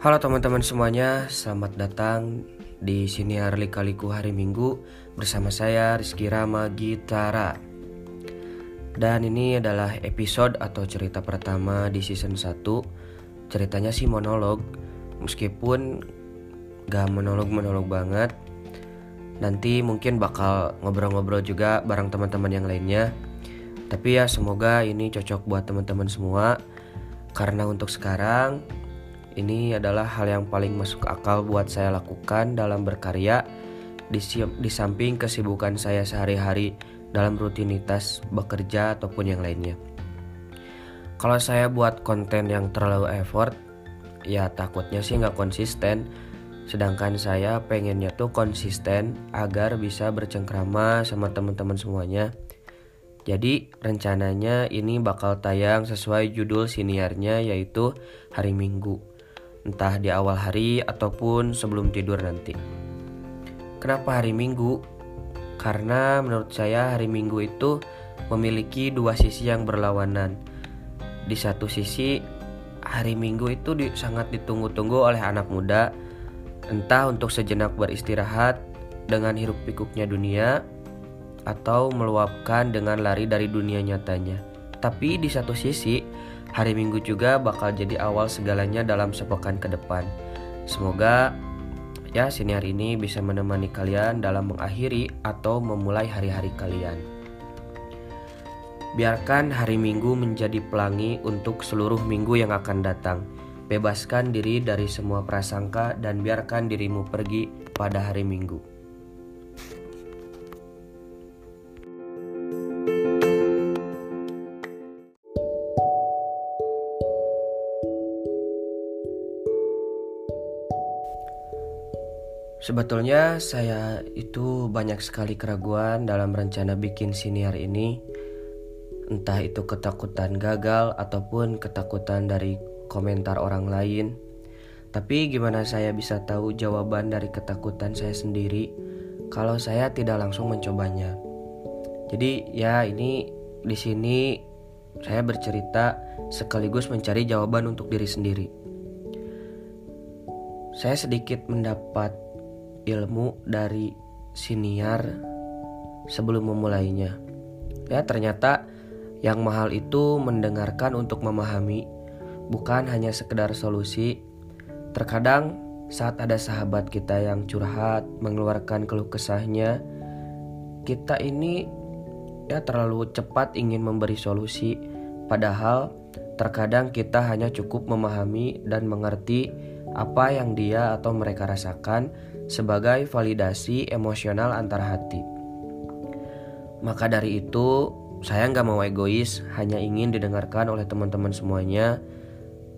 Halo teman-teman semuanya, selamat datang di sini hari Kaliku hari Minggu bersama saya Rizky Rama Gitara. Dan ini adalah episode atau cerita pertama di season 1. Ceritanya sih monolog, meskipun gak monolog-monolog banget. Nanti mungkin bakal ngobrol-ngobrol juga bareng teman-teman yang lainnya. Tapi ya semoga ini cocok buat teman-teman semua. Karena untuk sekarang ini adalah hal yang paling masuk akal buat saya lakukan dalam berkarya di, samping kesibukan saya sehari-hari dalam rutinitas bekerja ataupun yang lainnya. Kalau saya buat konten yang terlalu effort, ya takutnya sih nggak konsisten. Sedangkan saya pengennya tuh konsisten agar bisa bercengkrama sama teman-teman semuanya. Jadi rencananya ini bakal tayang sesuai judul siniarnya yaitu hari Minggu entah di awal hari ataupun sebelum tidur nanti. Kenapa hari Minggu? Karena menurut saya hari Minggu itu memiliki dua sisi yang berlawanan. Di satu sisi, hari Minggu itu di, sangat ditunggu-tunggu oleh anak muda, entah untuk sejenak beristirahat dengan hiruk pikuknya dunia, atau meluapkan dengan lari dari dunia nyatanya. Tapi di satu sisi, Hari Minggu juga bakal jadi awal segalanya dalam sepekan ke depan. Semoga ya sini hari ini bisa menemani kalian dalam mengakhiri atau memulai hari-hari kalian. Biarkan hari Minggu menjadi pelangi untuk seluruh minggu yang akan datang. Bebaskan diri dari semua prasangka dan biarkan dirimu pergi pada hari Minggu. Sebetulnya saya itu banyak sekali keraguan dalam rencana bikin siniar ini. Entah itu ketakutan gagal ataupun ketakutan dari komentar orang lain. Tapi gimana saya bisa tahu jawaban dari ketakutan saya sendiri kalau saya tidak langsung mencobanya. Jadi ya ini di sini saya bercerita sekaligus mencari jawaban untuk diri sendiri. Saya sedikit mendapat ilmu dari siniar sebelum memulainya. Ya, ternyata yang mahal itu mendengarkan untuk memahami, bukan hanya sekedar solusi. Terkadang saat ada sahabat kita yang curhat, mengeluarkan keluh kesahnya, kita ini ya terlalu cepat ingin memberi solusi, padahal terkadang kita hanya cukup memahami dan mengerti apa yang dia atau mereka rasakan sebagai validasi emosional antar hati. Maka dari itu, saya nggak mau egois, hanya ingin didengarkan oleh teman-teman semuanya.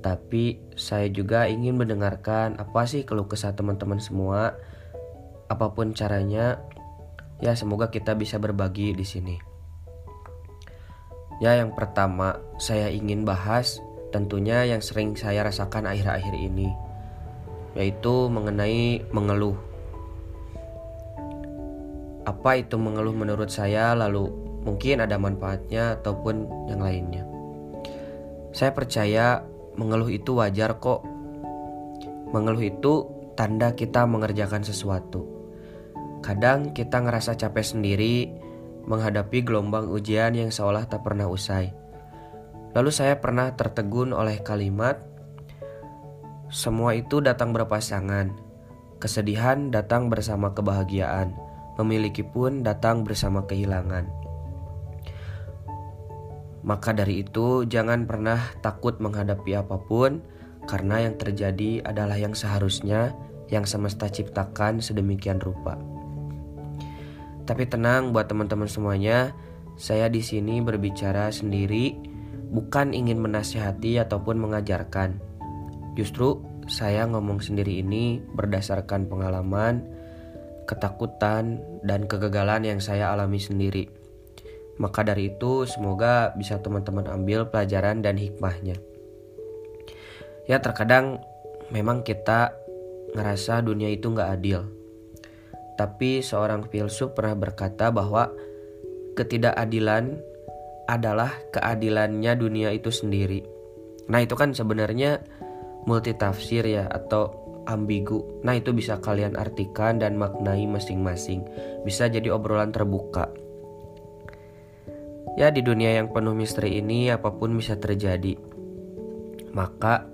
Tapi saya juga ingin mendengarkan apa sih keluh kesah teman-teman semua. Apa pun caranya, ya semoga kita bisa berbagi di sini. Ya yang pertama, saya ingin bahas tentunya yang sering saya rasakan akhir-akhir ini yaitu mengenai mengeluh. Apa itu mengeluh menurut saya lalu mungkin ada manfaatnya ataupun yang lainnya. Saya percaya mengeluh itu wajar kok. Mengeluh itu tanda kita mengerjakan sesuatu. Kadang kita ngerasa capek sendiri menghadapi gelombang ujian yang seolah tak pernah usai. Lalu saya pernah tertegun oleh kalimat semua itu datang berpasangan. Kesedihan datang bersama kebahagiaan, memiliki pun datang bersama kehilangan. Maka dari itu, jangan pernah takut menghadapi apa pun, karena yang terjadi adalah yang seharusnya yang semesta ciptakan sedemikian rupa. Tapi tenang buat teman-teman semuanya, saya di sini berbicara sendiri, bukan ingin menasihati ataupun mengajarkan Justru saya ngomong sendiri ini berdasarkan pengalaman, ketakutan, dan kegagalan yang saya alami sendiri. Maka dari itu, semoga bisa teman-teman ambil pelajaran dan hikmahnya. Ya, terkadang memang kita ngerasa dunia itu nggak adil. Tapi seorang filsuf pernah berkata bahwa ketidakadilan adalah keadilannya dunia itu sendiri. Nah, itu kan sebenarnya multitafsir ya atau ambigu. Nah, itu bisa kalian artikan dan maknai masing-masing. Bisa jadi obrolan terbuka. Ya, di dunia yang penuh misteri ini apa pun bisa terjadi. Maka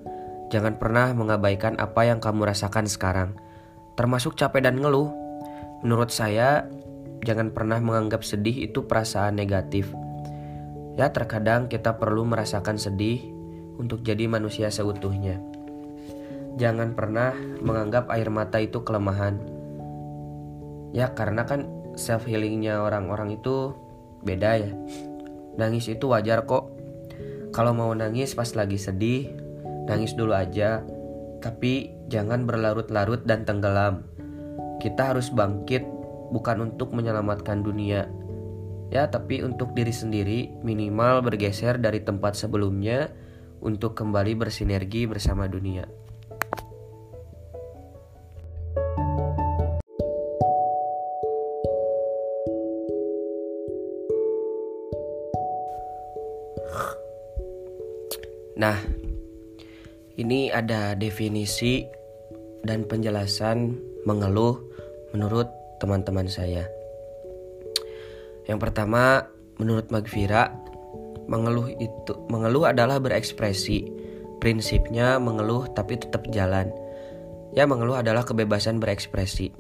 jangan pernah mengabaikan apa yang kamu rasakan sekarang, termasuk capek dan ngeluh. Menurut saya, jangan pernah menganggap sedih itu perasaan negatif. Ya, terkadang kita perlu merasakan sedih untuk jadi manusia seutuhnya. Jangan pernah menganggap air mata itu kelemahan. Ya, karena kan self healingnya orang-orang itu beda ya. Nangis itu wajar kok. Kalau mau nangis pas lagi sedih, nangis dulu aja. Tapi jangan berlarut-larut dan tenggelam. Kita harus bangkit bukan untuk menyelamatkan dunia. Ya, tapi untuk diri sendiri minimal bergeser dari tempat sebelumnya untuk kembali bersinergi bersama dunia. Nah, ini ada definisi dan penjelasan mengeluh menurut teman-teman saya. Yang pertama, menurut Magvira, mengeluh itu mengeluh adalah berekspresi. Prinsipnya mengeluh tapi tetap jalan. Ya, mengeluh adalah kebebasan berekspresi.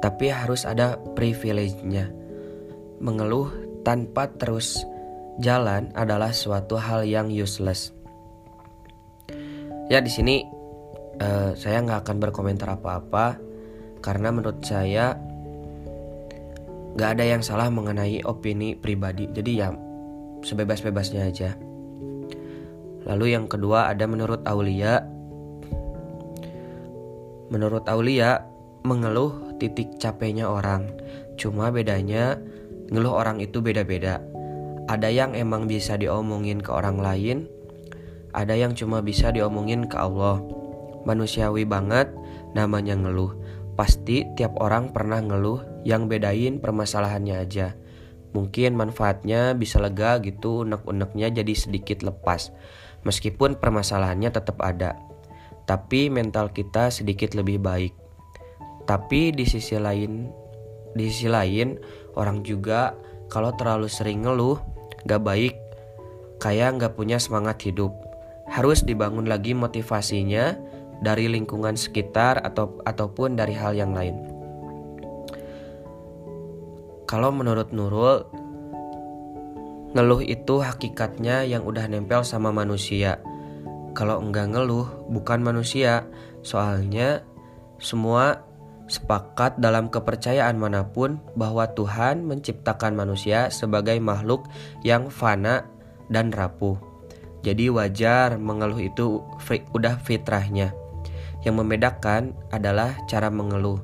Tapi harus ada privilege-nya. Mengeluh tanpa terus jalan adalah suatu hal yang useless ya di sini uh, saya nggak akan berkomentar apa-apa karena menurut saya nggak ada yang salah mengenai opini pribadi. Jadi ya sebebas-bebasnya aja. Lalu yang kedua ada menurut Aulia. Menurut Aulia mengeluh titik capeknya orang. Cuma bedanya ngeluh orang itu beda-beda. Ada yang emang bisa diomongin ke orang lain ada yang cuma bisa diomongin ke Allah. Manusiawi banget namanya ngeluh. Pasti tiap orang pernah ngeluh yang bedain permasalahannya aja. Mungkin manfaatnya bisa lega gitu, unek-uneknya jadi sedikit lepas. Meskipun permasalahannya tetap ada. Tapi mental kita sedikit lebih baik. Tapi di sisi lain, di sisi lain orang juga kalau terlalu sering ngeluh gak baik kayak gak punya semangat hidup harus dibangun lagi motivasinya dari lingkungan sekitar atau ataupun dari hal yang lain. Kalau menurut Nurul, ngeluh itu hakikatnya yang udah nempel sama manusia. Kalau enggak ngeluh, bukan manusia. Soalnya semua sepakat dalam kepercayaan mana pun bahwa Tuhan menciptakan manusia sebagai makhluk yang fana dan rapuh. Jadi wajar mengeluh itu udah fitrahnya. Yang membedakan adalah cara mengeluh.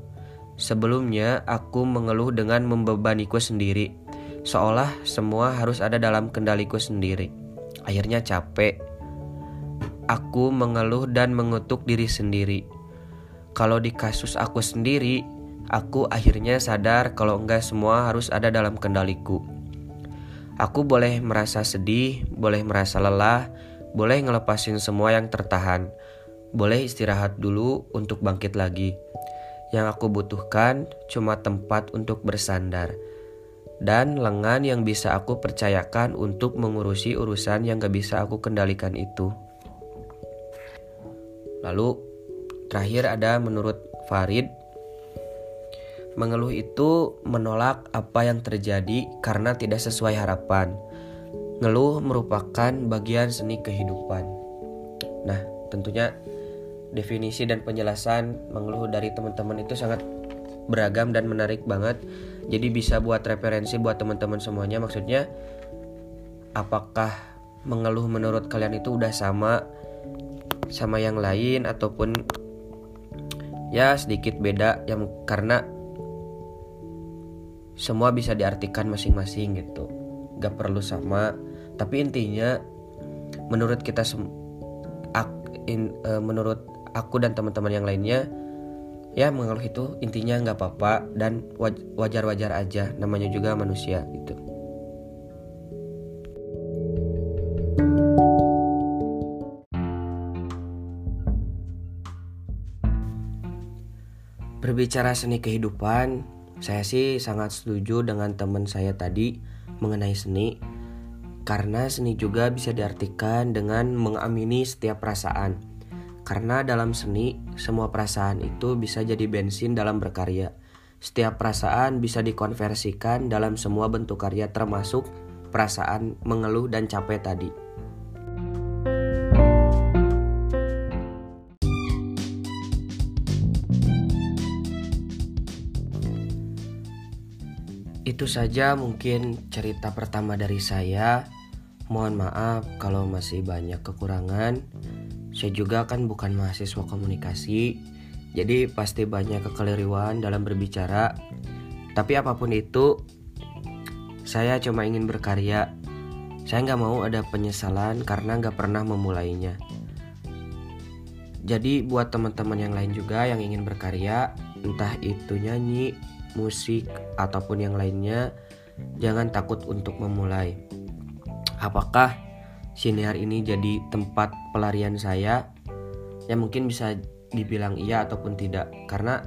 Sebelumnya aku mengeluh dengan membebaniku sendiri. Seolah semua harus ada dalam kendaliku sendiri. Akhirnya capek. Aku mengeluh dan mengutuk diri sendiri. Kalau di kasus aku sendiri, aku akhirnya sadar kalau enggak semua harus ada dalam kendaliku. Aku boleh merasa sedih, boleh merasa lelah, boleh ngelepasin semua yang tertahan, boleh istirahat dulu untuk bangkit lagi. Yang aku butuhkan cuma tempat untuk bersandar dan lengan yang bisa aku percayakan untuk mengurusi urusan yang gak bisa aku kendalikan itu. Lalu terakhir ada menurut Farid Mengeluh itu menolak apa yang terjadi karena tidak sesuai harapan. Ngeluh merupakan bagian seni kehidupan. Nah, tentunya definisi dan penjelasan mengeluh dari teman-teman itu sangat beragam dan menarik banget. Jadi bisa buat referensi buat teman-teman semuanya. Maksudnya apakah mengeluh menurut kalian itu udah sama sama yang lain ataupun ya sedikit beda yang karena semua bisa diartikan masing-masing gitu. Gak perlu sama. Tapi intinya menurut kita sem ak in, uh, menurut aku dan teman-teman yang lainnya ya mengeluh itu intinya nggak apa-apa dan wajar-wajar aja. Namanya juga manusia gitu. Berbicara seni kehidupan, saya sih sangat setuju dengan teman saya tadi mengenai seni karena seni juga bisa diartikan dengan mengamini setiap perasaan. Karena dalam seni, semua perasaan itu bisa jadi bensin dalam berkarya. Setiap perasaan bisa dikonversikan dalam semua bentuk karya termasuk perasaan mengeluh dan capek tadi. Itu saja mungkin cerita pertama dari saya. Mohon maaf kalau masih banyak kekurangan. Saya juga kan bukan mahasiswa komunikasi, jadi pasti banyak kekeliruan dalam berbicara. Tapi apa pun itu, saya cuma ingin berkarya. Saya nggak mau ada penyesalan karena nggak pernah memulainya. Jadi buat teman-teman yang lain juga yang ingin berkarya, entah itu nyanyi, musik, ataupun yang lainnya, jangan takut untuk memulai. Apakah siniar ini jadi tempat pelarian saya? Ya mungkin bisa dibilang iya ataupun tidak, karena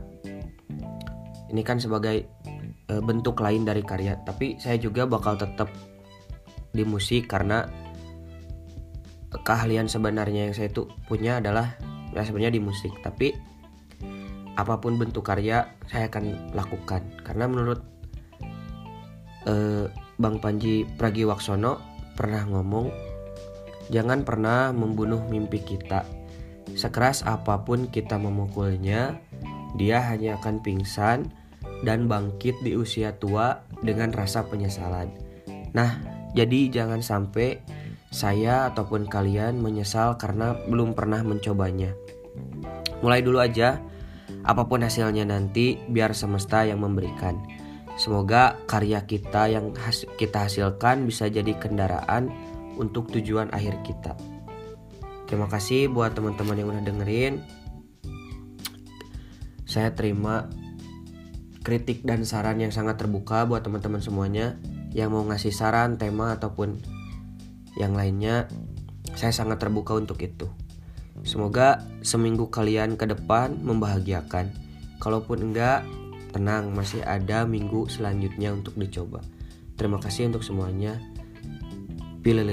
ini kan sebagai e, bentuk lain dari karya. Tapi saya juga bakal tetap di musik karena keahlian sebenarnya yang saya tuh punya adalah ya sebenarnya di musik. Tapi apa pun bentuk karya saya akan lakukan. Karena menurut uh, Bang Panji Pragiwaksono pernah ngomong jangan pernah membunuh mimpi kita. Sekeras apa pun kita memukulnya dia hanya akan pingsan dan bangkit di usia tua dengan rasa penyesalan. Nah jadi jangan sampai saya ataupun kalian menyesal karena belum pernah mencobanya. Mulai dulu aja Apa pun hasilnya nanti, biar semesta yang memberikan. Semoga karya kita yang has kita hasilkan bisa jadi kendaraan untuk tujuan akhir kita. Terima kasih buat teman-teman yang udah dengerin. Saya terima kritik dan saran yang sangat terbuka buat teman-teman semuanya yang mau ngasih saran, tema ataupun yang lainnya. Saya sangat terbuka untuk itu. Semoga seminggu kalian ke depan membahagiakan. Kalaupun enggak, tenang, masih ada minggu selanjutnya untuk dicoba. Terima kasih untuk semuanya. Pilih